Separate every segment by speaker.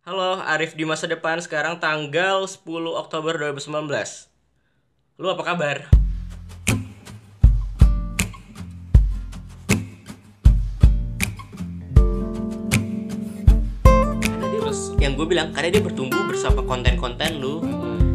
Speaker 1: Halo, Arif di masa depan sekarang tanggal 10 Oktober 2019. Lu apa kabar?
Speaker 2: Terus?
Speaker 1: yang gue bilang karena dia bertumbuh bersama konten-konten lu.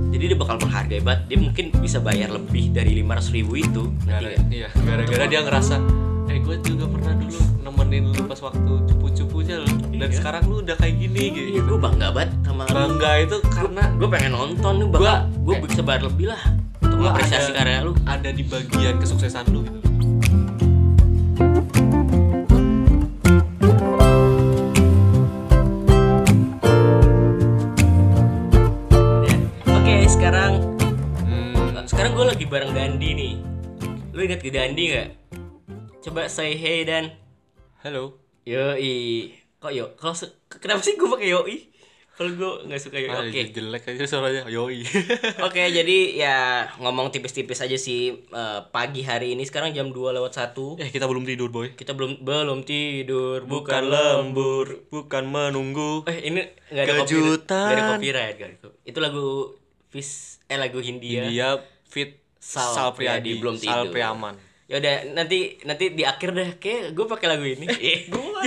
Speaker 1: Jadi dia bakal menghargai banget. Dia mungkin bisa bayar lebih dari 500 ribu itu.
Speaker 2: Gara,
Speaker 1: nggak?
Speaker 2: iya, gara-gara dia ngerasa eh gue juga pernah dulu nemenin lu pas waktu cupu-cupunya lu dan
Speaker 1: Iya.
Speaker 2: sekarang lu udah kayak gini
Speaker 1: Iya,
Speaker 2: gitu.
Speaker 1: gue bangga banget sama lu.
Speaker 2: bangga itu karena
Speaker 1: gue pengen nonton bakal
Speaker 2: Gua-
Speaker 1: gue bisa bayar lebih lah untuk apresiasi
Speaker 2: ada-
Speaker 1: karya lu.
Speaker 2: ada di bagian kesuksesan lu gitu.
Speaker 1: Ya. oke sekarang
Speaker 2: hmm,
Speaker 1: sekarang gue lagi bareng Dandi nih. Lu inget ke Dandi nggak? Coba say hey dan.
Speaker 2: Halo.
Speaker 1: Yoi kok yo kalau kenapa sih gue pakai yoi? Kalau gue nggak suka yoi
Speaker 2: ah,
Speaker 1: oke.
Speaker 2: jelek aja suaranya yoi.
Speaker 1: Oke jadi ya ngomong tipis-tipis aja sih eh, pagi hari ini. Sekarang jam 2 lewat satu.
Speaker 2: Eh kita belum tidur boy.
Speaker 1: Kita belum belum tidur. Bukan,
Speaker 2: bukan
Speaker 1: lembur
Speaker 2: bukan menunggu.
Speaker 1: Eh ini nggak ada
Speaker 2: Kejutan.
Speaker 1: nggak ada copyright nggak ada. Itu lagu Fis eh lagu Hindia.
Speaker 2: dia fit
Speaker 1: Sal
Speaker 2: Sal,
Speaker 1: Priadi, belum
Speaker 2: Sal
Speaker 1: tidur.
Speaker 2: Priaman.
Speaker 1: Ya udah nanti nanti di akhir deh kayak gue pakai lagu ini. Eh, gue.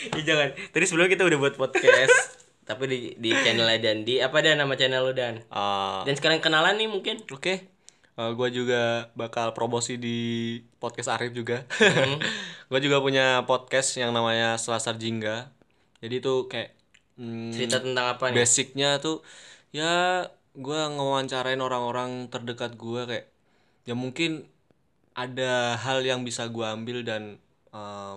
Speaker 1: ya jangan. Tadi sebelumnya kita udah buat podcast tapi di di channel dan di apa dan nama channel lu dan.
Speaker 2: Ah,
Speaker 1: Dan sekarang kenalan nih mungkin.
Speaker 2: Oke, gue juga bakal promosi di podcast Arif juga.
Speaker 1: Hmm.
Speaker 2: gue juga punya podcast yang namanya Selasar Jingga. Jadi itu kayak hmm,
Speaker 1: Cerita tentang apa nih?
Speaker 2: basicnya tuh ya gue ngewawancarain orang-orang terdekat gue kayak ya mungkin ada hal yang bisa gue ambil dan eh,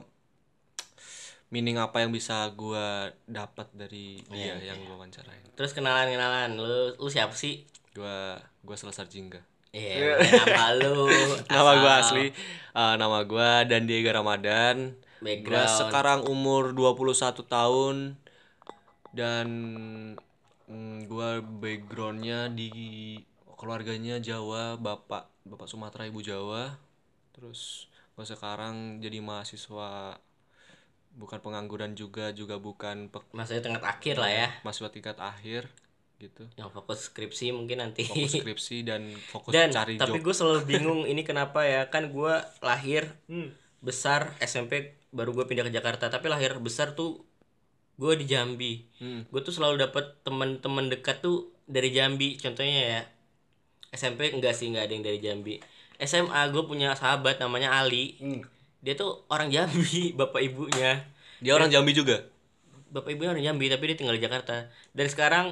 Speaker 2: meaning apa yang bisa gue dapat dari dia yang gue wawancarain.
Speaker 1: Terus kenalan-kenalan. Lu lu siapa sih?
Speaker 2: Gue gue Selasar Jingga.
Speaker 1: Iya, nama lu.
Speaker 2: nama gue asli eh, nama gue dan Diego Ramadan gue sekarang umur 21 tahun dan mm, gue backgroundnya di keluarganya Jawa bapak bapak Sumatera ibu Jawa terus gue sekarang jadi mahasiswa bukan pengangguran juga juga bukan pe-
Speaker 1: Maksudnya tengah akhir lah ya.
Speaker 2: mahasiswa tingkat akhir gitu.
Speaker 1: Yang fokus skripsi mungkin nanti.
Speaker 2: fokus skripsi dan fokus
Speaker 1: dan
Speaker 2: cari
Speaker 1: tapi gue selalu bingung ini kenapa ya. Kan gue lahir besar SMP baru gue pindah ke Jakarta. Tapi lahir besar tuh gue di Jambi.
Speaker 2: Hmm.
Speaker 1: gue tuh selalu dapet teman-teman dekat tuh dari Jambi. Contohnya ya SMP enggak sih nggak ada yang dari Jambi. SMA gue punya sahabat namanya Ali dia tuh orang Jambi bapak ibunya.
Speaker 2: Dia orang Jambi juga?
Speaker 1: Bapak ibunya orang Jambi tapi dia tinggal di Jakarta. Dan sekarang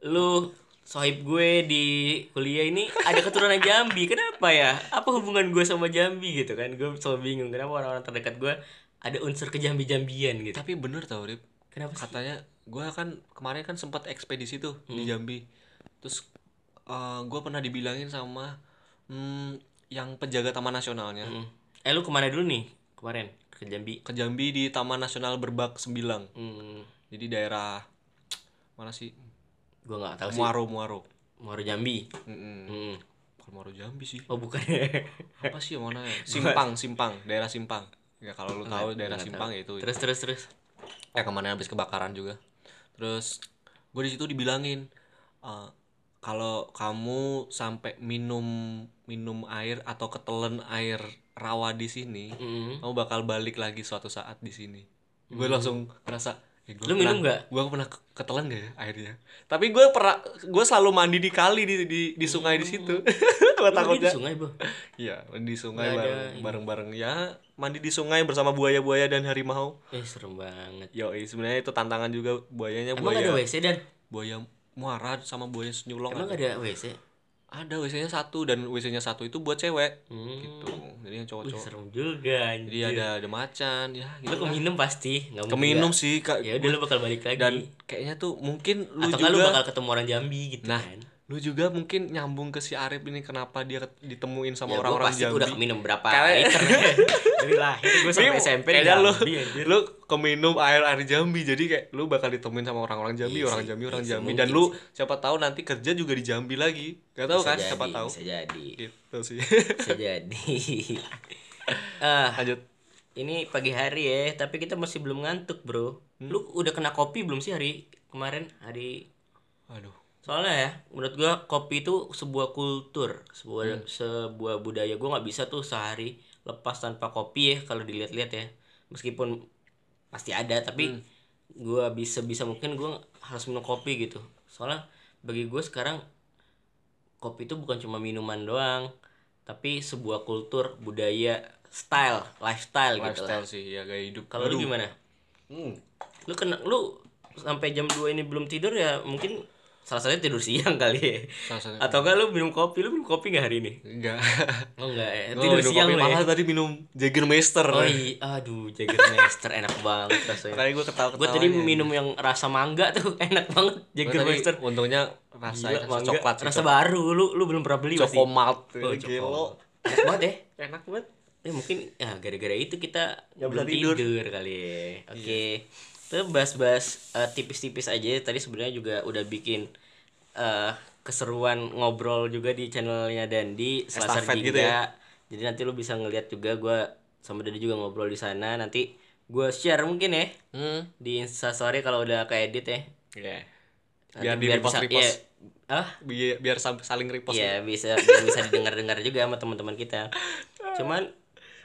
Speaker 1: lu sohib gue di kuliah ini ada keturunan Jambi. Kenapa ya? Apa hubungan gue sama Jambi gitu kan? Gue selalu bingung kenapa orang-orang terdekat gue ada unsur kejambi-jambian gitu.
Speaker 2: Tapi bener tau Rip.
Speaker 1: Kenapa sih?
Speaker 2: Katanya gue kan kemarin kan sempat ekspedisi tuh di Jambi. Terus gue pernah dibilangin sama hmm, yang penjaga taman nasionalnya.
Speaker 1: Hmm. Eh lu ke mana dulu nih kemarin? Ke Jambi?
Speaker 2: Ke Jambi di Taman Nasional Berbak Sembilang.
Speaker 1: Hmm,
Speaker 2: jadi daerah mana sih?
Speaker 1: Gue nggak tahu sih.
Speaker 2: Muaro Muaro.
Speaker 1: Muaro Jambi?
Speaker 2: Mm-mm.
Speaker 1: hmm.
Speaker 2: bukan Muaro Jambi sih.
Speaker 1: Oh bukan.
Speaker 2: Apa sih yang mana? Ya Simpang Simpang. Daerah Simpang. Ya kalau lu tahu daerah Simpang
Speaker 1: tahu.
Speaker 2: ya itu.
Speaker 1: Terus terus terus.
Speaker 2: Ya ke mana habis kebakaran juga. Terus gue di situ dibilangin eh, kalau kamu sampai minum minum air atau ketelan air rawa di sini
Speaker 1: Hmm.
Speaker 2: kamu bakal balik lagi suatu saat di sini. Gue langsung ngerasa gua
Speaker 1: Lu minum
Speaker 2: pernah- gua pernah ke- ketelan gak ya airnya? Tapi gue pernah gue selalu mandi di kali di di, di sungai di situ. Gue
Speaker 1: Lu mandi di
Speaker 2: takutnya.
Speaker 1: sungai bu
Speaker 2: iya mandi di sungai
Speaker 1: ada
Speaker 2: bareng
Speaker 1: ini.
Speaker 2: bareng bareng ya mandi di sungai bersama buaya-buaya dan harimau.
Speaker 1: Eh serem banget.
Speaker 2: Yo, sebenarnya itu tantangan juga buayanya
Speaker 1: emang
Speaker 2: buaya
Speaker 1: ada WC dan?
Speaker 2: Buaya muara sama buaya nyulong
Speaker 1: emang
Speaker 2: ada.
Speaker 1: ada WC
Speaker 2: ada WC-nya satu dan WC-nya satu itu buat cewek
Speaker 1: Hmm.
Speaker 2: gitu jadi yang
Speaker 1: Wih,
Speaker 2: cowok-cowok
Speaker 1: serem juga anjir.
Speaker 2: jadi ada ada macan ya gitu lah.
Speaker 1: keminum pasti nggak
Speaker 2: keminum
Speaker 1: nggak.
Speaker 2: sih kak
Speaker 1: Ya udah lu bakal balik lagi.
Speaker 2: dan kayaknya tuh mungkin lu
Speaker 1: Atau
Speaker 2: juga
Speaker 1: lu bakal ketemu orang Jambi gitu
Speaker 2: nah
Speaker 1: kan.
Speaker 2: Lu juga mungkin nyambung ke si Arif ini kenapa dia ditemuin sama
Speaker 1: Ya,
Speaker 2: orang-orang
Speaker 1: pasti
Speaker 2: Jambi
Speaker 1: udah keminum berapa
Speaker 2: Kayak-
Speaker 1: liter. Dari lahir gue sampai SMP di
Speaker 2: kayaknya lu
Speaker 1: Jambi anjir.
Speaker 2: lu keminum air air Jambi jadi kayak lu bakal ditemuin sama orang-orang Jambi
Speaker 1: Iya
Speaker 2: orang Jambi orang
Speaker 1: iya sih,
Speaker 2: Jambi
Speaker 1: mungkin
Speaker 2: dan lu siapa tahu nanti kerja juga di Jambi lagi gak tahu
Speaker 1: Bisa
Speaker 2: kan
Speaker 1: jadi,
Speaker 2: siapa tahu
Speaker 1: Bisa jadi.
Speaker 2: gitu sih
Speaker 1: Bisa jadi. Ah,
Speaker 2: lanjut
Speaker 1: ini pagi hari ya, tapi kita masih belum ngantuk, Bro. Lu udah kena kopi belum sih hari kemarin? Hari
Speaker 2: Aduh.
Speaker 1: Soalnya ya, menurut gua kopi itu sebuah kultur, sebuah sebuah budaya. Gua nggak bisa tuh sehari lepas tanpa kopi ya kalau dilihat-lihat ya. Meskipun pasti ada, tapi gua bisa bisa mungkin gua harus minum kopi gitu. Soalnya bagi gue sekarang kopi itu bukan cuma minuman doang, tapi sebuah kultur, budaya, style, lifestyle, gitu lah.
Speaker 2: Lifestyle sih ya gaya hidup.
Speaker 1: Kalau lu gimana?
Speaker 2: Hmm.
Speaker 1: Lu kena lu sampai jam 2 ini belum tidur ya mungkin salah satunya tidur siang kali ya.
Speaker 2: Salah.
Speaker 1: Atau enggak lu minum kopi, lu minum kopi nggak hari ini?
Speaker 2: Enggak.
Speaker 1: Oh enggak ya, tidur
Speaker 2: minum
Speaker 1: siang
Speaker 2: kopi,
Speaker 1: lu ya.
Speaker 2: malah tadi minum Jägermeister.
Speaker 1: Oh iya, aduh Jägermeister enak banget rasanya.
Speaker 2: Makanya gue ketawa
Speaker 1: Gue tadi minum yang rasa mangga tuh enak banget Jägermeister.
Speaker 2: untungnya rasa
Speaker 1: Gila,
Speaker 2: rasa
Speaker 1: mangga,
Speaker 2: coklat sih.
Speaker 1: rasa baru lu lu belum pernah beli pasti.
Speaker 2: Cokomalt.
Speaker 1: Oh,
Speaker 2: Gelo.
Speaker 1: coklat. Enak banget ya.
Speaker 2: Enak banget.
Speaker 1: Ya mungkin ya gara-gara itu kita
Speaker 2: Nggak
Speaker 1: belum tidur.
Speaker 2: tidur.
Speaker 1: kali ya. Oke. Terus bahas-bahas eh, tipis-tipis aja tadi sebenarnya juga udah bikin eh keseruan ngobrol juga di channelnya Dandi
Speaker 2: Estafet
Speaker 1: Jingga.
Speaker 2: gitu ya?
Speaker 1: Jadi nanti lu bisa ngeliat juga gua sama Dandi juga ngobrol di sana. Nanti gua share mungkin ya
Speaker 2: Hmm.
Speaker 1: di Instastory kalau udah keedit ya.
Speaker 2: Iya.
Speaker 1: Nanti
Speaker 2: Biar di repost repost.
Speaker 1: iya. Ah,
Speaker 2: Biar, biar saling repost.
Speaker 1: Iya bisa biar bisa didengar-dengar juga sama teman-teman kita. Cuman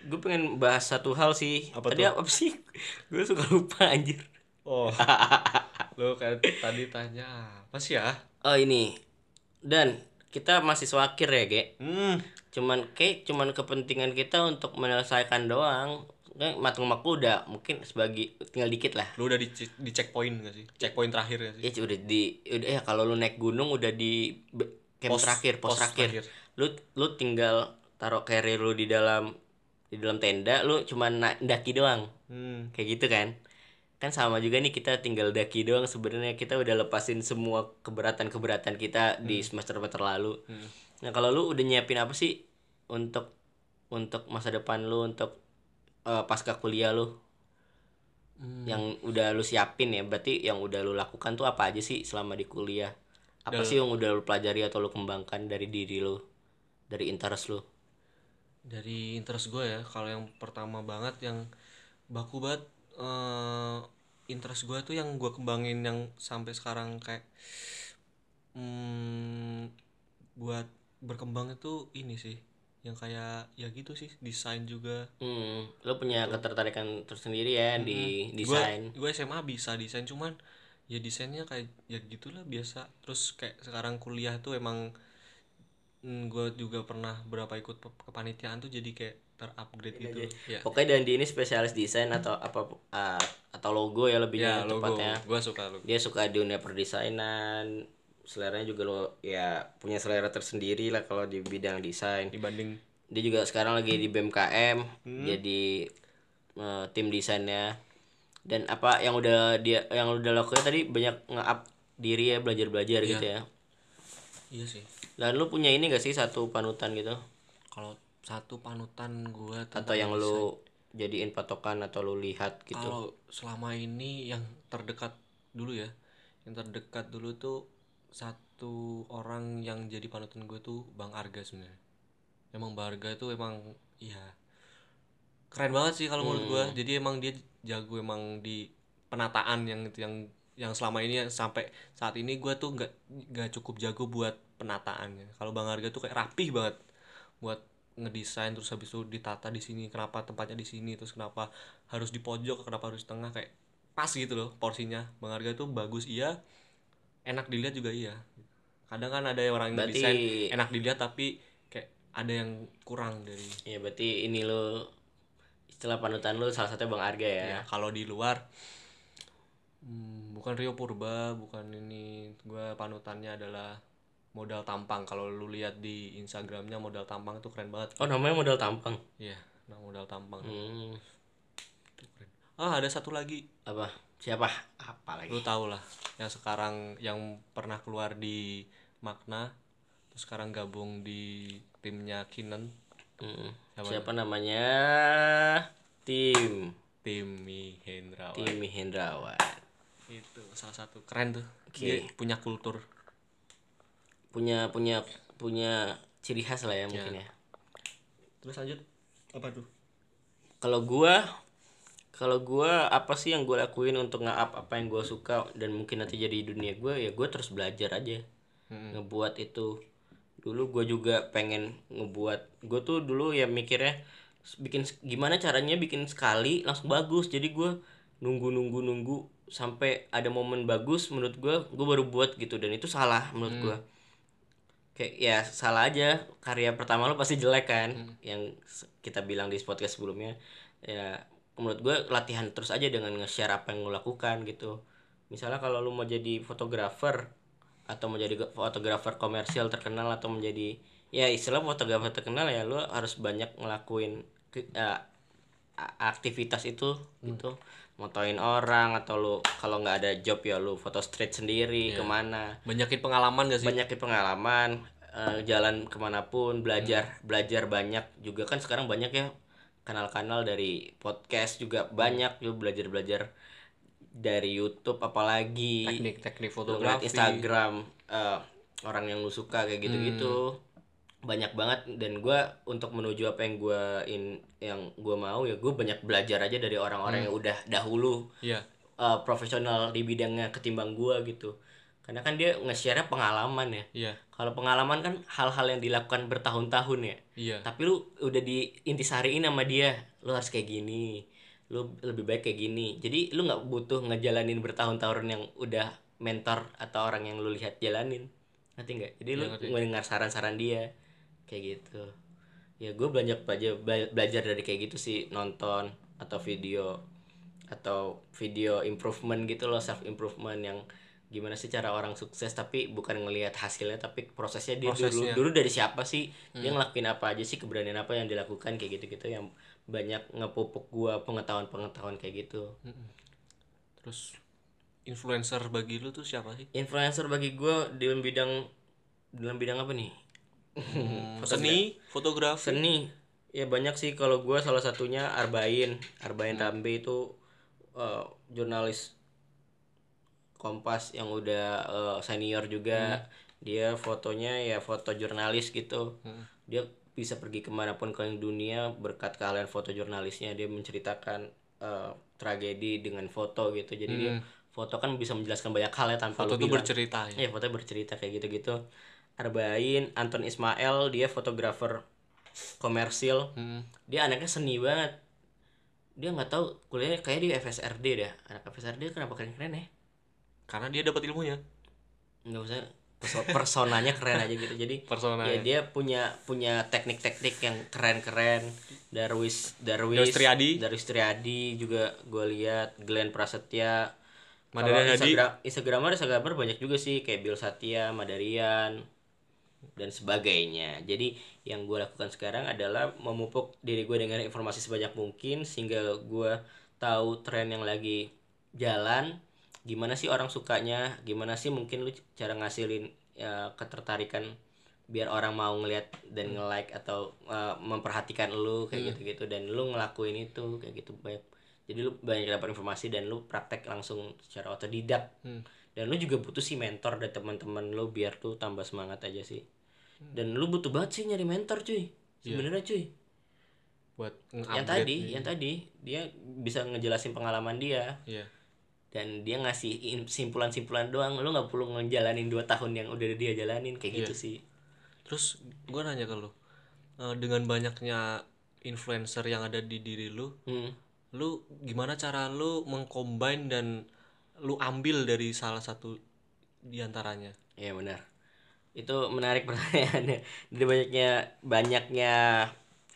Speaker 1: gue pengen bahas satu hal sih.
Speaker 2: Apa
Speaker 1: Tadi apa sih? Gue suka lupa anjir.
Speaker 2: Oh. Lu kayak tadi tanya apa sih ya?
Speaker 1: Oh ini. Dan kita mahasiswa akhir ya, Ge.
Speaker 2: Hmm.
Speaker 1: Cuman kayak cuman kepentingan kita untuk menyelesaikan doang. Kan matung maku udah mungkin sebagai tinggal dikit lah.
Speaker 2: Lu udah di di checkpoint gak sih? Checkpoint terakhir gak sih?
Speaker 1: Ya udah di udah ya kalau lu naik gunung udah di camp
Speaker 2: Pos-
Speaker 1: terakhir, pos,
Speaker 2: pos
Speaker 1: terakhir.
Speaker 2: terakhir.
Speaker 1: Lu lu tinggal taruh carrier lu di dalam di dalam tenda, lu cuma na- daki doang.
Speaker 2: Hmm.
Speaker 1: Kayak gitu kan. Kan sama juga nih kita tinggal daki doang sebenarnya kita udah lepasin semua keberatan-keberatan kita di semester semester lalu. Nah, kalau lu udah nyiapin apa sih untuk untuk masa depan lu untuk eh, pasca kuliah lu? yang udah lu siapin ya berarti yang udah lu lakukan tuh apa aja sih selama di kuliah apa sih yang udah lu pelajari atau lu kembangkan dari diri lu dari interest lu
Speaker 2: Dari interest gue ya, kalau yang pertama banget yang baku banget eh interest gue tuh yang gue kembangin yang sampai sekarang kayak hmm, buat berkembang itu ini sih yang kayak ya gitu sih desain juga.
Speaker 1: Hmm, lu punya ketertarikan tersendiri ya di
Speaker 2: gue
Speaker 1: desain.
Speaker 2: gue SMA bisa desain cuman ya desainnya kayak ya gitulah biasa. Terus kayak sekarang kuliah tuh emang gue juga pernah berapa ikut kepanitiaan tuh jadi kayak terupgrade gitu. ya
Speaker 1: pokoknya dan di ini spesialis desain atau apa ah, atau logo ya lebihnya
Speaker 2: ya logo.
Speaker 1: tepatnya.
Speaker 2: Gue suka logo.
Speaker 1: Dia suka di dunia perdesainan seleranya juga lo ya punya selera tersendiri lah kalau di bidang desain.
Speaker 2: Dibanding
Speaker 1: dia juga sekarang lagi di BMKM jadi eh, tim desainnya. Dan apa yang udah dia yang udah lakukan tadi banyak nge-up diri ya belajar belajar gitu ya.
Speaker 2: Iya sih
Speaker 1: dan lu punya ini gak sih satu panutan gitu?
Speaker 2: Kalau satu panutan gue
Speaker 1: atau yang lu jadiin patokan atau lu lihat gitu?
Speaker 2: Kalau selama ini yang terdekat dulu ya yang terdekat dulu tuh satu orang yang jadi panutan gue tuh bang Arga sebenarnya. Emang bang Arga tuh emang ya keren banget sih kalau menurut gue jadi emang dia jago emang di penataan yang yang yang selama ini sampai saat ini gue tuh nggak nggak cukup jago buat penataannya. Kalau bang Arga tuh kayak rapih banget buat ngedesain terus habis itu ditata di sini kenapa tempatnya di sini terus kenapa harus di pojok kenapa harus di tengah kayak pas gitu loh porsinya. Bang Arga tuh bagus iya. Enak dilihat juga iya. Kadang kan ada orang yang
Speaker 1: Berarti-
Speaker 2: desain enak dilihat tapi kayak ada yang kurang dari
Speaker 1: ya berarti ini lu istilah panutan lu salah satunya bang Arga ya,
Speaker 2: ya kalau di luar hmm, bukan Rio Purba bukan ini gua panutannya adalah modal tampang. Kalau lu lihat di Instagramnya modal tampang tuh keren banget.
Speaker 1: Oh namanya modal tampang?
Speaker 2: Iya nah modal tampang.
Speaker 1: Hmm,
Speaker 2: tuh keren. Ah ada satu lagi.
Speaker 1: Apa? Siapa? Apa lagi?
Speaker 2: Lu tau lah yang sekarang yang pernah keluar di Makna terus sekarang gabung di timnya Kinan.
Speaker 1: Mm.
Speaker 2: Siapa
Speaker 1: siapa namanya? Tim.
Speaker 2: Tim Hendrawan
Speaker 1: tim Hendrawan
Speaker 2: itu salah satu keren tuh.
Speaker 1: Oke.
Speaker 2: dia punya kultur
Speaker 1: punya punya punya ciri khas lah ya mungkin ya.
Speaker 2: Terus lanjut apa tuh?
Speaker 1: Kalau gua kalau gua apa sih yang gua lakuin untuk nge-up apa yang gua suka dan mungkin nanti jadi dunia gua ya gua terus belajar aja. Ngebuat itu. Dulu gua juga pengen ngebuat gua tuh dulu ya mikirnya bikin gimana caranya bikin sekali langsung bagus. Jadi gua nunggu nunggu nunggu sampai ada momen bagus menurut gua gua baru buat gitu. Dan itu salah menurut gua kayak ya salah aja. Karya pertama lo pasti jelek kan yang s- kita bilang di podcast sebelumnya. Ya menurut gue latihan terus aja dengan nge-share apa yang lo lakukan gitu. Misalnya kalau lo mau jadi fotografer atau mau jadi fotografer komersial terkenal atau menjadi ya istilah fotografer terkenal ya lo harus banyak ngelakuin a- aktivitas itu gitu motoin orang atau lo kalau nggak ada job ya lo foto street sendiri ke mana.
Speaker 2: Banyakin pengalaman gak sih?
Speaker 1: Banyak pengalaman eh, jalan ke mana pun belajar belajar banyak juga. Kan sekarang banyak ya kanal-kanal dari podcast juga banyak. Juga belajar belajar dari YouTube apalagi.
Speaker 2: Teknik-teknik
Speaker 1: lu ngeliat
Speaker 2: fotografi.
Speaker 1: Instagram eh, orang yang lu suka kayak gitu-gitu banyak banget dan gua untuk menuju apa yang gua in yang gua mau ya gue banyak belajar aja dari orang-orang yang udah dahulu
Speaker 2: iya.
Speaker 1: eh, profesional di bidangnya ketimbang gua gitu. Karena kan dia nge-share pengalaman ya.
Speaker 2: Iya.
Speaker 1: Kalau pengalaman kan hal-hal yang dilakukan bertahun-tahun ya.
Speaker 2: Iya.
Speaker 1: Tapi lu udah diintisariin sama dia lu harus kayak gini lu lebih baik kayak gini. Jadi lu nggak butuh ngejalanin bertahun-tahun yang udah mentor atau orang yang lu lihat jalanin. Ngerti nggak? Jadi lu mendengar saran-saran dia kayak gitu. Ya gue banyak belajar belajar dari kayak gitu sih nonton atau video atau video improvement gitu loh self improvement yang gimana sih cara orang sukses tapi bukan ngelihat hasilnya tapi prosesnya dia
Speaker 2: Prosesnya.
Speaker 1: dulu dulu dari siapa sih dia ngelakuin apa aja sih keberanian apa yang dilakukan kayak gitu-gitu yang banyak ngepupuk gua pengetahuan-pengetahuan kayak gitu.
Speaker 2: Terus influencer bagi lu tuh siapa sih?
Speaker 1: Influencer bagi gua dalam bidang dalam bidang apa nih
Speaker 2: Hmm, seni. fotografi.
Speaker 1: Seni. Ya banyak sih. Kalau gua salah satunya Arbain. Arbain Rambe itu eh, jurnalis Kompas yang udah eh, senior juga. Dia fotonya ya foto jurnalis gitu. Dia bisa pergi ke mana pun ke dunia berkat keahlian foto jurnalisnya dia menceritakan eh, tragedi dengan foto gitu. Jadi dia foto kan bisa menjelaskan banyak hal ya tanpa
Speaker 2: foto
Speaker 1: bilang.
Speaker 2: bercerita ya.
Speaker 1: Iya foto bercerita kayak gitu-gitu. Arbain, Anton Ismail, dia fotografer komersil.
Speaker 2: Hmm.
Speaker 1: Dia anaknya seni banget. Dia nggak tahu kuliahnya kayak di FSRD dah. Anak FSRD kenapa keren-keren ya?
Speaker 2: karena dia dapat ilmunya
Speaker 1: Nggak usah perso- personanya keren aja gitu. Jadi
Speaker 2: persona
Speaker 1: ya dia punya punya teknik-teknik yang keren-keren. Darwis Darwis
Speaker 2: Darwis Triadi.
Speaker 1: Darwis Triadi juga gue lihat Glenn Prasetya
Speaker 2: Madarian Hadi.
Speaker 1: Instagram Instagramer Instagramer banyak juga sih kayak Bill Satya Madarian dan sebagainya. Jadi yang gue lakukan sekarang adalah memupuk diri gue dengan informasi sebanyak mungkin sehingga gue tahu tren yang lagi jalan gimana sih orang sukanya gimana sih mungkin lu cara ngasilin ya, ketertarikan biar orang mau ngeliat dan nge-like atau uh, memperhatikan lu kayak gitu-gitu. Dan lu ngelakuin itu kayak gitu banyak jadi lu banyak dapat informasi dan lu praktek langsung secara otodidak.
Speaker 2: Hmm.
Speaker 1: Dan lu juga butuh sih mentor dari teman-teman lu biar tuh tambah semangat aja sih. Dan lu butuh banget sih nyari mentor cuy. Sebenarnya cuy.
Speaker 2: Buat
Speaker 1: yang tadi
Speaker 2: nih.
Speaker 1: yang tadi dia bisa ngejelasin pengalaman dia.
Speaker 2: Iya.
Speaker 1: Dan dia ngasih simpulan-simpulan doang. Lu nggak perlu ngejalanin dua tahun yang udah dia jalanin kayak gitu sih.
Speaker 2: Terus gue nanya ke lu. Eh, dengan banyaknya influencer yang ada di diri lu
Speaker 1: hmm.
Speaker 2: lu gimana cara lu mengcombine dan lu ambil dari salah satu di antaranya
Speaker 1: Iya benar. Itu menarik pertanyaannya. Dari banyaknya banyaknya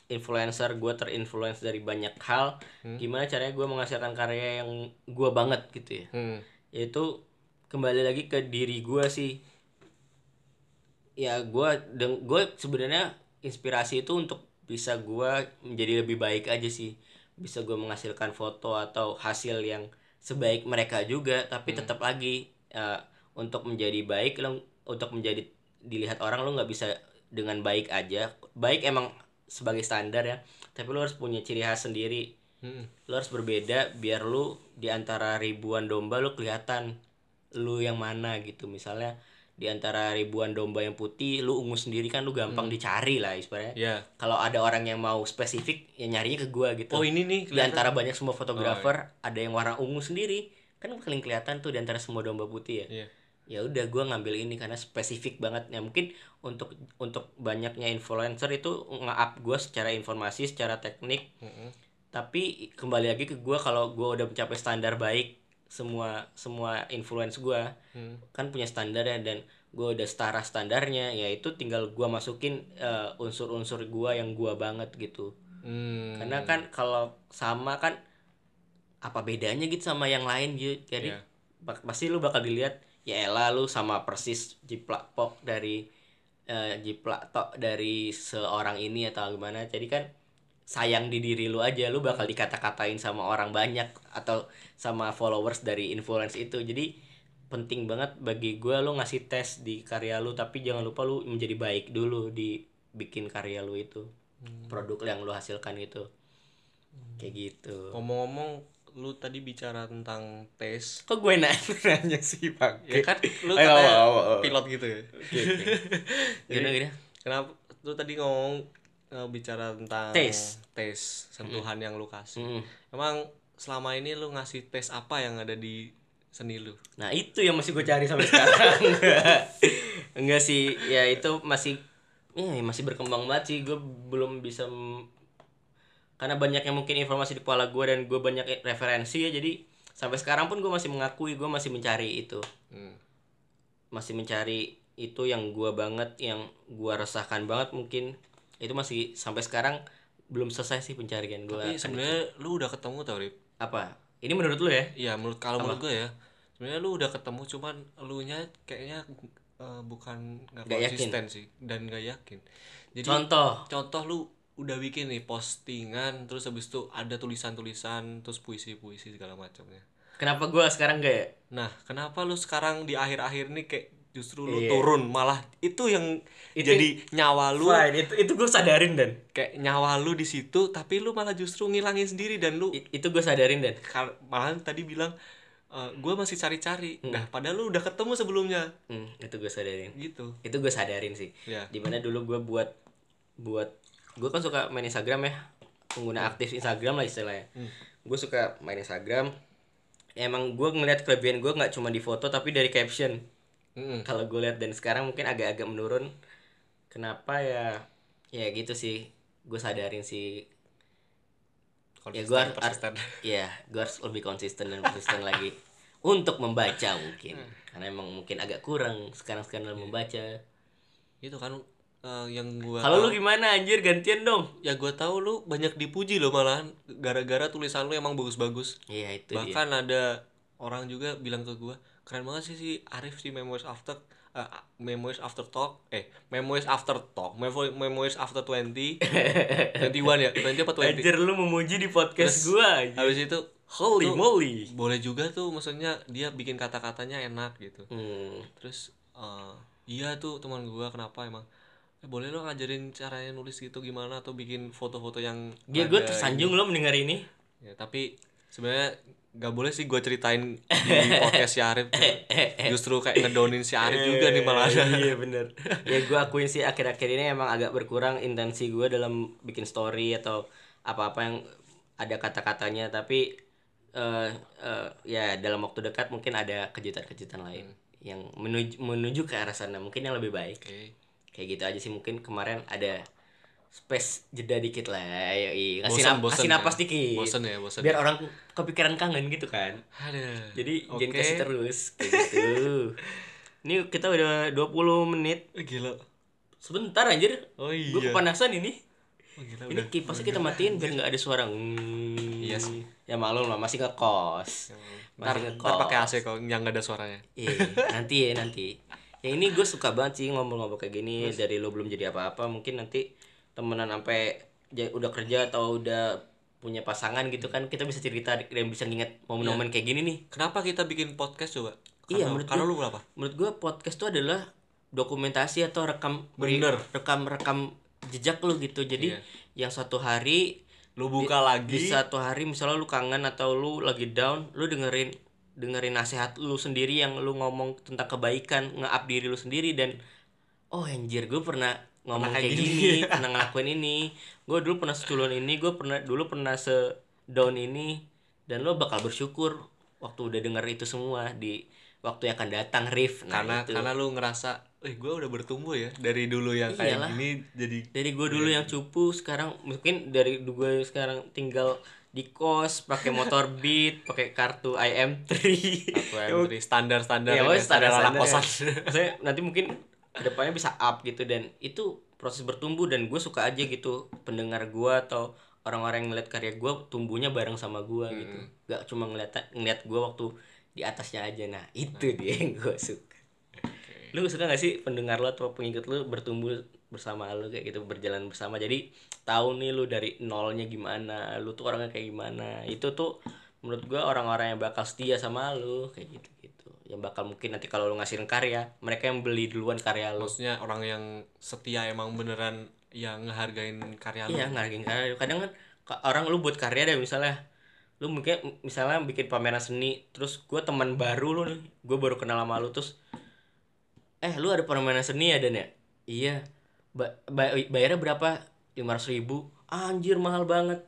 Speaker 1: influencer, gue terinfluence dari banyak hal. Gimana caranya gue menghasilkan karya yang gue banget gitu ya?
Speaker 2: hmm.
Speaker 1: Yaitu kembali lagi ke diri gue sih. Ya gue deng gue sebenarnya inspirasi itu untuk bisa gue menjadi lebih baik aja sih. Bisa gue menghasilkan foto atau hasil yang sebaik mereka juga, tapi tetap lagi eh, untuk menjadi baik lo untuk menjadi dilihat orang lo nggak bisa dengan baik aja. Baik emang sebagai standar ya, tapi lo harus punya ciri khas sendiri.
Speaker 2: Hmm.
Speaker 1: Lo harus berbeda biar lu di antara ribuan domba lu kelihatan lu yang mana gitu. Misalnya di antara ribuan domba yang putih lu ungu sendiri kan lu gampang dicari lah istilahnya.
Speaker 2: Ya.
Speaker 1: Kalau ada orang yang mau spesifik ya nyarinya ke gua gitu.
Speaker 2: Oh ini nih
Speaker 1: di antara banyak semua fotografer
Speaker 2: Oh,
Speaker 1: ada yang warna ungu sendiri. Kan paling kelihatan tuh di antara semua domba putih ya.
Speaker 2: Iya.
Speaker 1: ya udah gua ngambil ini karena spesifik banget. Ya mungkin untuk untuk banyaknya influencer itu nge-up gua secara informasi secara teknik.
Speaker 2: Mm-mm.
Speaker 1: tapi kembali lagi ke gua kalau gua udah mencapai standar baik semua semua influence gua.
Speaker 2: Hmm.
Speaker 1: kan punya standar ya dan gua udah setara standarnya ya itu tinggal gua masukin eh, unsur-unsur gua yang gua banget gitu.
Speaker 2: Hmm.
Speaker 1: karena kan kalau sama kan apa bedanya gitu sama yang lain gitu jadi bak- pasti lu bakal dilihat ya elah lu sama persis jiplak pok dari eh, jiplak tok dari seorang ini atau gimana. Jadi kan sayang di diri lu aja lu bakal dikata-katain sama orang banyak atau sama followers dari influence itu. Jadi penting banget bagi gua lu ngasih tes di karya lu tapi jangan lupa lu menjadi baik dulu di bikin karya lu itu produk yang lu hasilkan itu. Kayak gitu.
Speaker 2: Ngomong-ngomong lu tadi bicara tentang tes.
Speaker 1: Kok gue nanya, sih pak?
Speaker 2: Ya kan lu
Speaker 1: ayo.
Speaker 2: pilot gitu ya.
Speaker 1: Gimana gimana?
Speaker 2: kenapa lu tadi ngomong eh, bicara tentang
Speaker 1: Tes.
Speaker 2: tes sentuhan yang lu kasih.
Speaker 1: Mm.
Speaker 2: emang selama ini lu ngasih tes apa yang ada di seni lu?
Speaker 1: Nah itu yang masih gue cari sampai sekarang. Enggak sih ya itu masih ya masih berkembang banget sih. Gue belum bisa karena banyaknya mungkin informasi di kepala gue dan gue banyak referensi ya jadi sampai sekarang pun gue masih mengakui gue masih mencari itu.
Speaker 2: Hmm.
Speaker 1: masih mencari itu yang gua banget yang gua resahkan banget mungkin itu masih sampai sekarang belum selesai sih pencarian gua
Speaker 2: tapi sebenarnya lu udah ketemu tau Rip?
Speaker 1: Apa? Ini menurut lu ya?
Speaker 2: Iya menurut kalau menurut gue ya. Sebenarnya lu udah ketemu cuman lu nya kayaknya eh, bukan nggak
Speaker 1: yakin.
Speaker 2: konsisten sih dan nggak yakin. Jadi
Speaker 1: contoh.
Speaker 2: contoh lu udah bikin nih postingan terus habis itu ada tulisan-tulisan terus puisi-puisi segala macamnya.
Speaker 1: Kenapa gua sekarang enggak ya?
Speaker 2: Nah kenapa lu sekarang di akhir-akhir nih kayak justru lu
Speaker 1: Iya.
Speaker 2: turun malah itu yang
Speaker 1: Itu-
Speaker 2: jadi nyawa lu.
Speaker 1: Fine, itu itu gua sadarin dan.
Speaker 2: Kayak nyawa lu di situ tapi lu malah justru ngilangin sendiri dan. Lu
Speaker 1: I- itu gua sadarin dan.
Speaker 2: Malah tadi bilang gue masih cari-cari. Nah padahal lu udah ketemu sebelumnya.
Speaker 1: Hmm, itu gua sadarin.
Speaker 2: Gitu.
Speaker 1: Itu gua sadarin sih.
Speaker 2: Ya.
Speaker 1: Di mana dulu gua buat buat gua kan suka main Instagram ya. Pengguna aktif Instagram lah istilahnya. Gue suka main Instagram. Emang gue ngeliat kelebihan gue nggak cuma di foto tapi dari caption
Speaker 2: Mm-mm.
Speaker 1: kalau gue lihat dan sekarang mungkin agak-agak menurun. Kenapa ya? Ya gitu sih. Gue sadarin sih. Ya gue harus
Speaker 2: persisten.
Speaker 1: ya gue harus lebih konsisten dan konsisten lagi untuk membaca mungkin. Karena emang mungkin agak kurang sekarang sekarang dalam membaca.
Speaker 2: Itu kan eh, yang gua
Speaker 1: kalau lu gimana anjir? Gantian dong.
Speaker 2: Ya gua tahu lu banyak dipuji loh malahan. Gara-gara tulisan lu emang bagus-bagus.
Speaker 1: Iya itu dia.
Speaker 2: Bahkan ada orang juga bilang ke gua keren banget sih si Arif si Memories After eh, Memories After Talk eh Memories After Talk Memories After 20 21 ya? 20 apa 20
Speaker 1: anjir lu memuji di podcast gue anjir.
Speaker 2: habis itu
Speaker 1: holy
Speaker 2: tuh,
Speaker 1: moly.
Speaker 2: boleh juga tuh maksudnya dia bikin kata-katanya enak gitu.
Speaker 1: Hmm.
Speaker 2: terus eh, iya tuh teman gua kenapa emang? Eh, boleh lo ngajarin caranya nulis gitu gimana atau bikin foto-foto yang
Speaker 1: dia gue tersanjung lo mendengar ini.
Speaker 2: ya tapi sebenarnya nggak boleh sih gua ceritain di podcast si Arif justru kayak ngedonin si Arif juga nih malah.
Speaker 1: Iya bener. Ya gue akuin sih akhir-akhir ini emang agak berkurang intensi gue dalam bikin story atau apa-apa yang ada kata-katanya. Tapi eh eh, ya dalam waktu dekat mungkin ada kejutan-kejutan lain yang menuju menuju ke arah sana. Mungkin yang lebih baik.
Speaker 2: Oke.
Speaker 1: Kayak gitu aja sih. Mungkin kemarin ada space jeda dikit lah yoi. kasih,
Speaker 2: Bosen,
Speaker 1: nap-
Speaker 2: bosen
Speaker 1: kasih
Speaker 2: ya.
Speaker 1: napas dikit.
Speaker 2: Bosen ya bosen
Speaker 1: biar orang kepikiran kangen gitu kan.
Speaker 2: Ada
Speaker 1: jadi
Speaker 2: Oke.
Speaker 1: jangan kasih terus kayak gitu. Ini kita udah 20 menit.
Speaker 2: Eh, gila.
Speaker 1: Sebentar anjir.
Speaker 2: Oh
Speaker 1: gue
Speaker 2: iya
Speaker 1: kepanasan ini.
Speaker 2: Oh, gila
Speaker 1: ini
Speaker 2: udah.
Speaker 1: kipasnya kita matiin biar nggak ada suara hmm.
Speaker 2: Iya sih.
Speaker 1: ya maklum lah masih ngekos.
Speaker 2: Ntar,
Speaker 1: masih
Speaker 2: ntar pakai AC kok yang nggak ada suaranya.
Speaker 1: Iya, nanti ya nanti. Ya ini gue suka banget sih ngobrol-ngobrol kayak gini. Dari lo belum jadi apa-apa mungkin nanti temenan sampai ja- udah kerja atau udah punya pasangan gitu kan kita bisa cerita dan bisa nginget momen-momen kayak gini nih.
Speaker 2: kenapa kita bikin podcast coba
Speaker 1: Iya,
Speaker 2: karena,
Speaker 1: menurut
Speaker 2: karena
Speaker 1: gua-
Speaker 2: lu berapa
Speaker 1: Menurut gue podcast tuh adalah dokumentasi atau rekam
Speaker 2: Bener.
Speaker 1: rekam rekam jejak lu gitu. Jadi
Speaker 2: Iya.
Speaker 1: yang suatu hari
Speaker 2: lu buka
Speaker 1: di
Speaker 2: lagi
Speaker 1: satu hari misalnya lu kangen atau lu lagi down, lu dengerin dengerin nasihat lu sendiri yang lu ngomong tentang kebaikan nge-up diri lu sendiri dan oh anjir gue pernah ngomong
Speaker 2: kayak
Speaker 1: kayak
Speaker 2: gini.
Speaker 1: gini. pernah ngelakuin ini. Gue dulu pernah seculun ini gue pernah dulu pernah se down ini. Dan lo bakal bersyukur waktu udah denger itu semua di waktu yang akan datang Rif. Nah
Speaker 2: karena
Speaker 1: itu.
Speaker 2: karena lu ngerasa eh gue udah bertumbuh ya dari dulu yang kayak
Speaker 1: Iyalah.
Speaker 2: gini jadi
Speaker 1: dari gue dulu yang cupu sekarang mungkin dari gue sekarang tinggal di kos pakai motor beat pakai kartu IM3
Speaker 2: atau M3 standar standar
Speaker 1: ya, pokoknya standar
Speaker 2: anak
Speaker 1: standar
Speaker 2: kosan.
Speaker 1: Maksudnya nanti mungkin ke depannya bisa up gitu dan itu proses bertumbuh dan gue suka aja gitu pendengar gue atau orang-orang yang ngeliat karya gue tumbuhnya bareng sama gue gitu. Gak cuma ngeliat ngeliat gue waktu di atasnya aja. Nah itu dia yang gue suka. Lu suka gak sih pendengar lo atau pengikut lu bertumbuh bersama lu kayak gitu berjalan bersama? Jadi tahu nih lu dari nolnya gimana lu tuh orangnya kayak gimana. Itu tuh menurut gua orang-orang yang bakal setia sama lu kayak gitu yang bakal mungkin nanti kalau lu ngasihin karya mereka yang beli duluan karya lu.
Speaker 2: Maksudnya orang yang setia emang beneran yang ngehargain karya lu.
Speaker 1: Iya ngargain karya lu. kadang kan ka- orang lu buat karya deh misalnya. Lu mungkin misalnya bikin pameran seni terus gua teman baru lu nih gue baru kenal sama lu terus eh lu ada pameran seni ya Dan ya? Iya. Ba ba- bayarnya berapa? Lima ribu. Anjir mahal banget.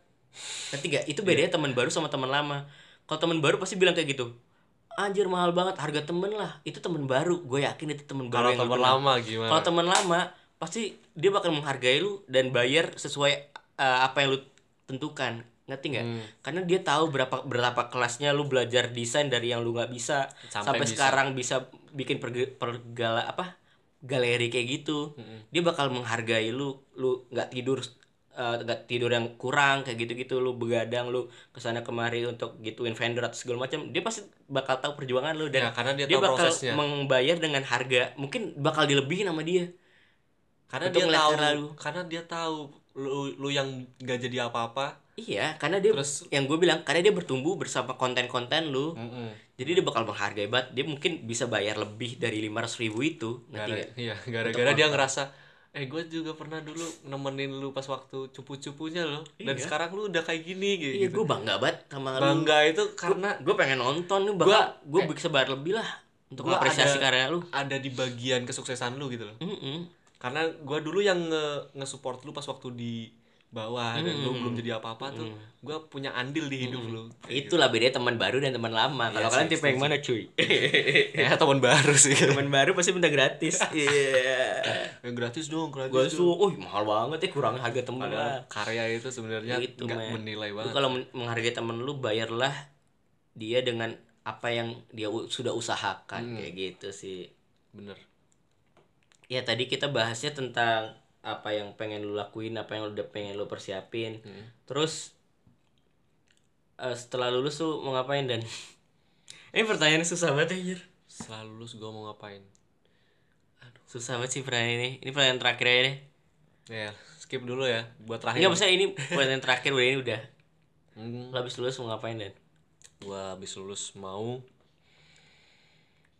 Speaker 1: Nanti gak itu bedanya teman baru sama teman lama. Kalau teman baru pasti bilang kayak gitu anjir mahal banget harga temen lah itu temen baru gue yakin itu temen baru
Speaker 2: kalau
Speaker 1: kenal.
Speaker 2: lama gimana
Speaker 1: Kalau teman lama pasti dia bakal menghargai lu dan bayar sesuai uh, apa yang lu tentukan. Ngerti nggak?
Speaker 2: Hmm.
Speaker 1: Karena dia tahu berapa berapa kelasnya lu belajar desain dari yang lu nggak bisa
Speaker 2: Sampai
Speaker 1: sampai,
Speaker 2: bisa.
Speaker 1: sekarang bisa bikin perge- pergala apa? galeri kayak gitu.
Speaker 2: Hmm.
Speaker 1: Dia bakal menghargai lu, lu nggak tidur uh, tidur yang kurang kayak gitu-gitu lu begadang lu ke sana kemari untuk gituin vendor atau segala macam dia pasti bakal tahu perjuangan lu dan
Speaker 2: Ya, karena dia
Speaker 1: dia
Speaker 2: tahu
Speaker 1: bakal
Speaker 2: prosesnya.
Speaker 1: membayar dengan harga mungkin bakal dilebihin sama dia
Speaker 2: karena dia tahu
Speaker 1: lu.
Speaker 2: karena dia tahu lu lu yang gak jadi apa-apa
Speaker 1: Iya, karena dia
Speaker 2: Terus-
Speaker 1: yang gue bilang karena dia bertumbuh bersama konten-konten lu.
Speaker 2: Mm-mm.
Speaker 1: Jadi dia bakal menghargai banget. Dia mungkin bisa bayar lebih dari 500 ribu itu. Ngerti
Speaker 2: Gara, iya, gara-gara dia ngerasa eh gue juga pernah dulu nemenin lu pas waktu cupu-cupunya lo dan
Speaker 1: Iya.
Speaker 2: sekarang lu udah kayak gini gitu.
Speaker 1: Iya, gue bangga banget sama lu.
Speaker 2: Bangga itu karena
Speaker 1: Gue pengen nonton nih, bakal gue bisa bayar lebih lah untuk apresiasi karya lu.
Speaker 2: ada di bagian kesuksesan lu gitu loh.
Speaker 1: Mm-mm.
Speaker 2: Karena gua dulu yang nge nge-support lu pas waktu di bawah dan lu belum jadi apa-apa tuh, gua punya andil di hidup lu.
Speaker 1: Itulah bedanya teman baru dan teman lama. Kalau
Speaker 2: Iya
Speaker 1: kalian
Speaker 2: sih,
Speaker 1: tipe yang mana, cuy?
Speaker 2: Ya teman baru sih.
Speaker 1: teman baru pasti minta gratis. Iya.
Speaker 2: Ya, gratis dong, gratis.
Speaker 1: Gue
Speaker 2: dong.
Speaker 1: tuh, oh mahal banget ya kurang harga temen lah.
Speaker 2: Karya itu sebenarnya
Speaker 1: itu
Speaker 2: nggak
Speaker 1: men.
Speaker 2: menilai banget.
Speaker 1: kalau men- menghargai temen lu bayarlah dia dengan apa yang dia sudah usahakan
Speaker 2: Hmm.
Speaker 1: kayak gitu sih
Speaker 2: Bener.
Speaker 1: ya tadi kita bahasnya tentang apa yang pengen lu lakuin apa yang udah pengen lu persiapin.
Speaker 2: Hmm.
Speaker 1: terus eh, setelah lulus tuh mau ngapain dan? Ini pertanyaan susah banget anjir.
Speaker 2: Setelah lulus gua mau ngapain?
Speaker 1: susah banget sih pertanyaan ini. Ini pertanyaan terakhir aja deh.
Speaker 2: Ya, skip dulu ya buat terakhir.
Speaker 1: enggak maksudnya ini pertanyaan terakhir udah ini udah.
Speaker 2: Hmm,
Speaker 1: habis lulus mau ngapain dan?
Speaker 2: Gua habis lulus mau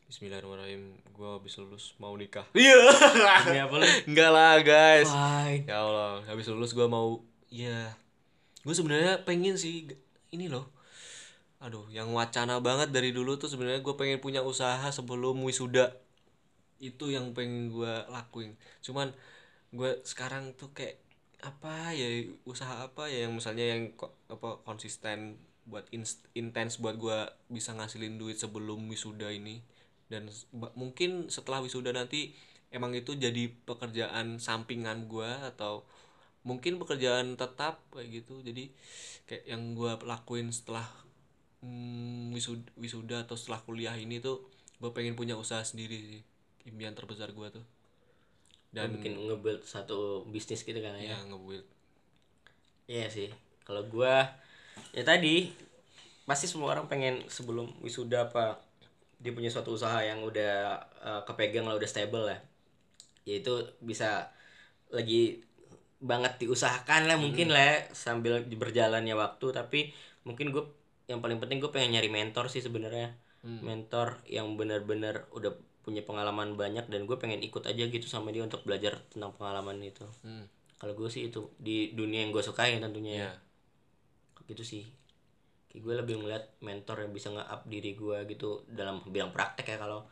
Speaker 2: Bismillahirrahmanirrahim. Gua habis lulus mau nikah. Iya.
Speaker 1: ini apa lu
Speaker 2: Enggak lah, guys.
Speaker 1: Fine.
Speaker 2: Ya Allah, habis lulus gua mau ya gue sebenarnya pengen sih ini loh. Aduh, yang wacana banget dari dulu tuh sebenarnya gue pengen punya usaha sebelum wisuda. Itu yang pengen gua lakuin. Cuman gue sekarang tuh kayak apa ya usaha apa ya yang misalnya yang apa konsisten buat intens buat gua bisa ngasilin duit sebelum wisuda ini dan mungkin setelah wisuda nanti emang itu jadi pekerjaan sampingan gua atau mungkin pekerjaan tetap kayak gitu. Jadi kayak yang gua lakuin setelah mm, wisuda, wisuda atau setelah kuliah ini tuh gue pengen punya usaha sendiri sih impian terbesar gua tuh.
Speaker 1: Dan
Speaker 2: dan
Speaker 1: bikin nge-build satu bisnis gitu kan ya?
Speaker 2: Ya nge-build.
Speaker 1: Iya sih. Kalau gua ya tadi pasti semua orang pengen sebelum wisuda apa dia punya suatu usaha yang udah eh, kepegang lah udah stable lah. Yaitu bisa lagi banget diusahakan lah mungkin lah ya, sambil berjalannya waktu. Tapi mungkin gue yang paling penting gue pengen nyari mentor sih sebenarnya. Mentor yang benar-benar udah punya pengalaman banyak dan gue pengen ikut aja gitu sama dia untuk belajar tentang pengalaman itu.
Speaker 2: Hmm,
Speaker 1: kalau gue sih itu di dunia yang gue sukai tentunya. Ya
Speaker 2: ya
Speaker 1: gitu sih kayak gue lebih ngeliat mentor yang bisa nge-up diri gue gitu dalam bilang praktek ya kalau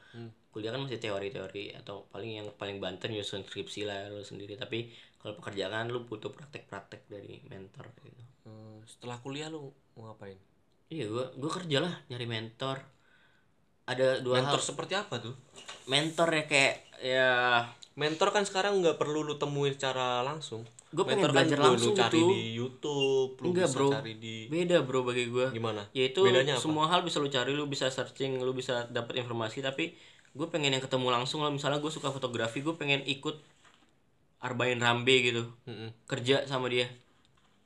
Speaker 1: kuliah kan masih teori-teori atau paling yang paling banter nyusun skripsi lah lu sendiri. Tapi kalau pekerjaan lu butuh praktek-praktek dari mentor gitu.
Speaker 2: Hmm, setelah kuliah lu mau ngapain?
Speaker 1: Iya gue gue kerja lah nyari mentor. Ada dua
Speaker 2: mentor
Speaker 1: hal.
Speaker 2: seperti apa tuh?
Speaker 1: Mentor ya kayak ya
Speaker 2: mentor kan sekarang nggak perlu lu temuin secara langsung
Speaker 1: Gua pengen
Speaker 2: kan
Speaker 1: belajar
Speaker 2: lu, lu
Speaker 1: langsung
Speaker 2: cari
Speaker 1: gitu.
Speaker 2: di YouTube lu
Speaker 1: Enggak,
Speaker 2: bisa
Speaker 1: bro.
Speaker 2: cari di
Speaker 1: beda bro bagi gue
Speaker 2: gimana?
Speaker 1: Yaitu
Speaker 2: bedanya apa?
Speaker 1: semua hal bisa lu cari lu bisa searching lu bisa dapat informasi. Tapi gue pengen yang ketemu langsung lah. Misalnya gue suka fotografi gue pengen ikut Arbain Rambe gitu.
Speaker 2: Mm-mm.
Speaker 1: kerja sama dia.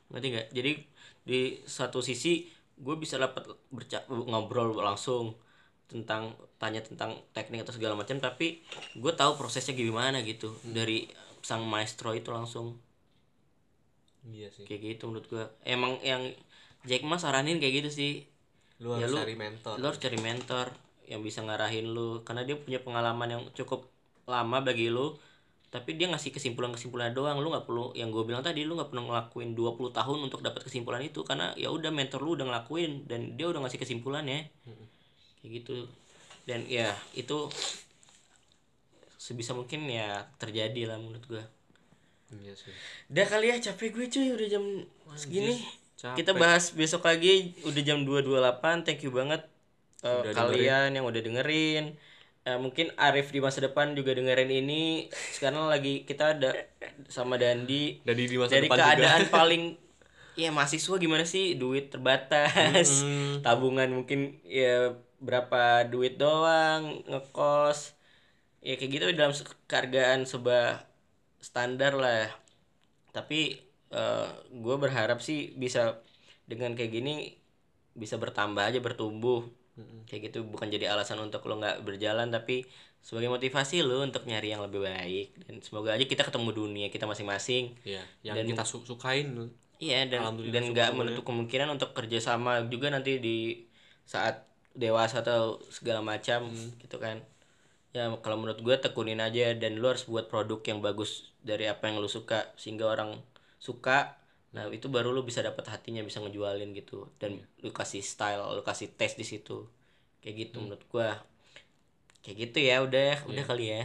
Speaker 1: Ngerti nggak? Jadi di satu sisi gue bisa dapat ngobrol langsung tentang tanya tentang teknik atau segala macam. Tapi gue tahu prosesnya gimana gitu. Dari sang maestro itu langsung
Speaker 2: iya sih.
Speaker 1: Kayak gitu menurut gue emang yang Jack Ma saranin kayak gitu sih.
Speaker 2: Lu
Speaker 1: Ya,
Speaker 2: harus
Speaker 1: lu-
Speaker 2: cari mentor.
Speaker 1: lo harus cari mentor yang bisa ngarahin lu. Karena dia punya pengalaman yang cukup lama bagi lu tapi dia ngasih kesimpulan-kesimpulan doang. Lu nggak perlu yang gue bilang tadi lu nggak perlu ngelakuin 20 tahun untuk dapat kesimpulan itu. Karena ya udah mentor lu udah ngelakuin dan dia udah ngasih kesimpulannya kayak gitu. Dan ya itu sebisa mungkin ya terjadi lah menurut gue
Speaker 2: iya sih.
Speaker 1: Udah kali ya capek gue cuy udah jam segini.
Speaker 2: capek.
Speaker 1: kita bahas besok lagi udah jam 2.28 thank you banget uh,
Speaker 2: Udah
Speaker 1: kalian yang udah dengerin. Eh, mungkin Arif di masa depan juga dengerin ini. Sekarang lagi kita ada sama Dandi.
Speaker 2: Dari di masa
Speaker 1: dari
Speaker 2: depan juga.
Speaker 1: keadaan paling ya mahasiswa gimana sih? Duit terbatas.
Speaker 2: Mm.
Speaker 1: tabungan mungkin ya berapa duit doang ngekos. Ya kayak gitu dalam kehargaan sebuah standar lah. Tapi gue berharap sih bisa dengan kayak gini bisa bertambah aja bertumbuh. Kayak gitu bukan jadi alasan untuk lo nggak berjalan tapi sebagai motivasi lo untuk nyari yang lebih baik. Dan semoga aja kita ketemu dunia kita masing-masing.
Speaker 2: Iya, yang kita su- sukain tuh.
Speaker 1: Iya dan dan nggak menutup kemungkinan untuk kerjasama juga nanti di saat dewasa atau segala macam gitu kan. Ya kalau menurut gue tekunin aja dan lu harus buat produk yang bagus dari apa yang lu suka sehingga orang suka. Nah itu baru lu bisa dapat hatinya bisa ngejualin gitu dan lu kasih style, lu kasih tes di situ kayak gitu menurut gue. Kayak gitu ya udah udah kali ya.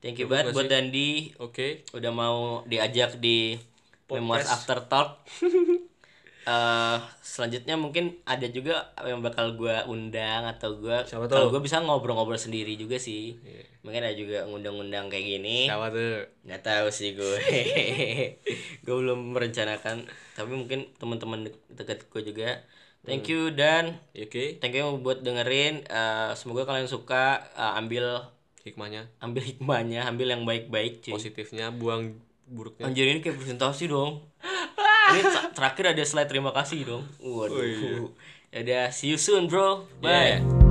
Speaker 1: Thank you banget buat Dandi
Speaker 2: Oke.
Speaker 1: udah mau diajak di Memoirs After Talk. Eh selanjutnya mungkin ada juga yang bakal gua undang atau
Speaker 2: Siapa
Speaker 1: kalau gua bisa ngobrol-ngobrol sendiri juga sih. Mungkin ada juga ngundang-undang kayak gini.
Speaker 2: Siapa tuh?
Speaker 1: Nggak tahu sih gue. gue belum merencanakan, tapi mungkin teman-teman de- dekat gue juga. Thank you dan
Speaker 2: Oke.
Speaker 1: thank you buat dengerin. Eh, semoga kalian suka eh, ambil
Speaker 2: Hikmahnya,
Speaker 1: ambil hikmahnya, ambil yang baik-baik cuy.
Speaker 2: positifnya, buang buruknya.
Speaker 1: Anjir ini kayak presentasi dong. Ini terakhir ada slide terima kasih dong. Waduh. Ya udah, see you soon, bro. Bye.
Speaker 2: Yeah.